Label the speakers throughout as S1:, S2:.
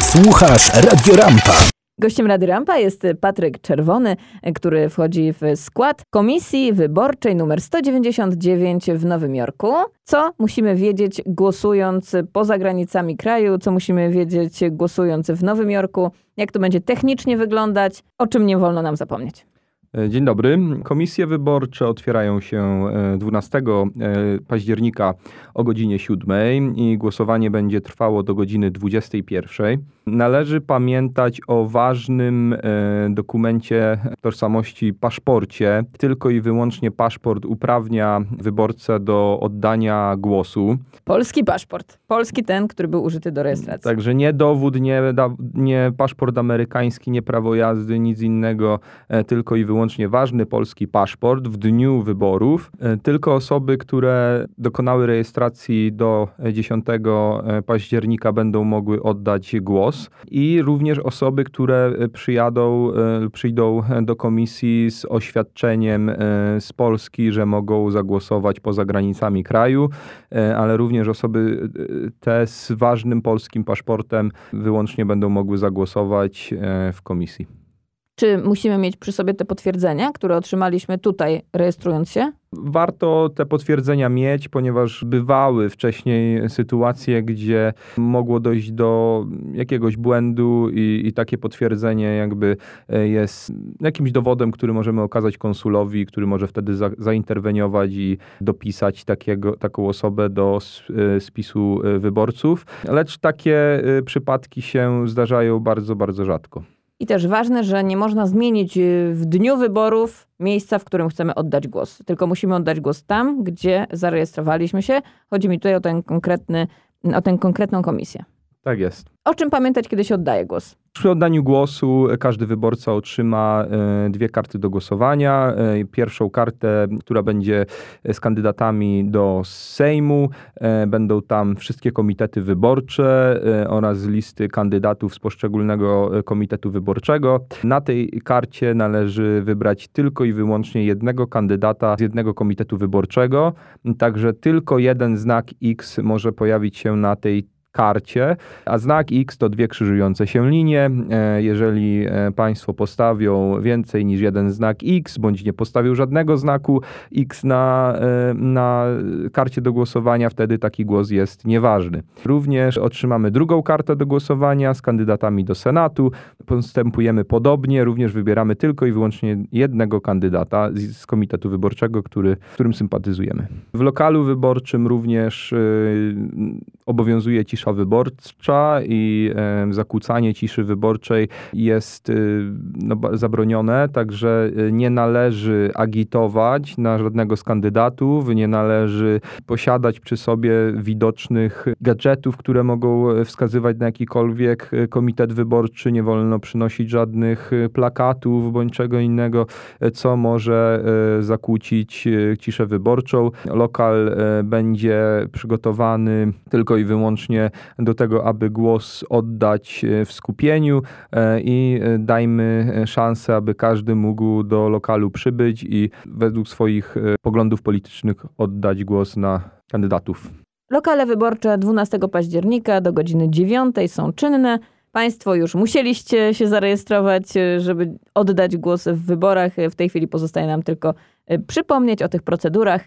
S1: Słuchasz Radio Rampa.
S2: Gościem Rady Rampa jest Patryk Czerwony, który wchodzi w skład Komisji Wyborczej nr 199 w Nowym Jorku. Co musimy wiedzieć głosując poza granicami kraju, co musimy wiedzieć głosując w Nowym Jorku, jak to będzie technicznie wyglądać, o czym nie wolno nam zapomnieć.
S3: E, dzień dobry. Komisje wyborcze otwierają się 12 e, e, października o godzinie 7 i głosowanie będzie trwało do godziny 21. Należy pamiętać o ważnym dokumencie tożsamości paszporcie. Tylko i wyłącznie paszport uprawnia wyborcę do oddania głosu.
S2: Polski paszport. Polski ten, który był użyty do rejestracji.
S3: Także nie dowód, nie, nie paszport amerykański, nie prawo jazdy, nic innego, tylko i wyłącznie wyłącznie ważny polski paszport w dniu wyborów. E, tylko osoby, które dokonały rejestracji do 10 e, października będą mogły oddać głos i również osoby, które e, przyjadą, przyjdą do komisji z oświadczeniem z Polski, że mogą zagłosować poza granicami kraju, ale również osoby te z ważnym polskim paszportem wyłącznie będą mogły zagłosować w komisji.
S2: Czy musimy mieć przy sobie te potwierdzenia, które otrzymaliśmy tutaj, rejestrując się?
S3: Warto te potwierdzenia mieć, ponieważ bywały wcześniej sytuacje, gdzie mogło dojść do jakiegoś błędu i, i takie potwierdzenie jakby e, jest jakimś dowodem, który możemy okazać konsulowi, który może wtedy za, zainterweniować i dopisać takiego, taką osobę do e, spisu e, wyborców. Lecz takie przypadki się zdarzają bardzo, bardzo rzadko.
S2: I też ważne, że nie można zmienić y, w dniu wyborów miejsca, w którym chcemy oddać głos. Tylko musimy oddać głos tam, gdzie zarejestrowaliśmy się. Chodzi mi tutaj o, ten konkretny, o tę konkretną komisję.
S3: Tak jest.
S2: O czym pamiętać, kiedy się oddaje głos?
S3: Przy oddaniu głosu każdy wyborca otrzyma e, dwie karty do głosowania. E, pierwszą kartę, która będzie z kandydatami do Sejmu. E, będą tam wszystkie komitety wyborcze oraz listy kandydatów z poszczególnego komitetu wyborczego. Na tej karcie należy wybrać tylko i wyłącznie jednego kandydata z jednego komitetu wyborczego. Także tylko jeden znak X może pojawić się na tej karcie, a znak X to dwie krzyżujące się linie. E, jeżeli e, Państwo postawią więcej niż jeden znak X, bądź nie postawią żadnego znaku X na, e, na karcie do głosowania, wtedy taki głos jest nieważny. Również otrzymamy drugą kartę do głosowania z kandydatami do Senatu. Postępujemy podobnie, również wybieramy tylko i wyłącznie jednego kandydata z, z komitetu wyborczego, który, którym sympatyzujemy. W lokalu wyborczym również y, obowiązuje cisza wyborcza i zakłócanie ciszy wyborczej jest y, no, zabronione, także y, nie należy agitować na żadnego z kandydatów, nie należy posiadać przy sobie widocznych gadżetów, które mogą wskazywać na jakikolwiek y, komitet wyborczy, nie wolno przynosić żadnych plakatów bądź czego innego, co może zakłócić ciszę wyborczą. Lokal będzie przygotowany tylko i wyłącznie do tego, aby głos oddać e, w skupieniu e, i e, dajmy szansę, aby każdy mógł do lokalu przybyć i według swoich poglądów politycznych oddać głos na kandydatów.
S2: Lokale wyborcze 12 października do godziny 9 są czynne. Państwo już musieliście się zarejestrować, żeby oddać głos w wyborach. W tej chwili pozostaje nam tylko przypomnieć o tych procedurach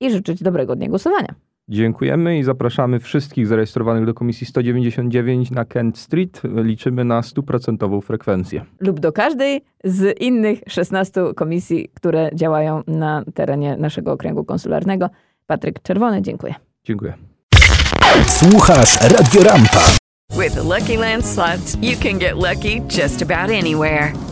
S2: i życzyć dobrego dnia głosowania.
S3: Dziękujemy i zapraszamy wszystkich zarejestrowanych do komisji 199 na Kent Street. Liczymy na stuprocentową frekwencję.
S2: Lub do każdej z innych 16 komisji, które działają na terenie naszego okręgu konsularnego. Patryk Czerwony, dziękuję.
S3: Dziękuję.
S1: Słuchasz Radio Rampa.
S4: With the Lucky Land slots, you can get lucky just about anywhere.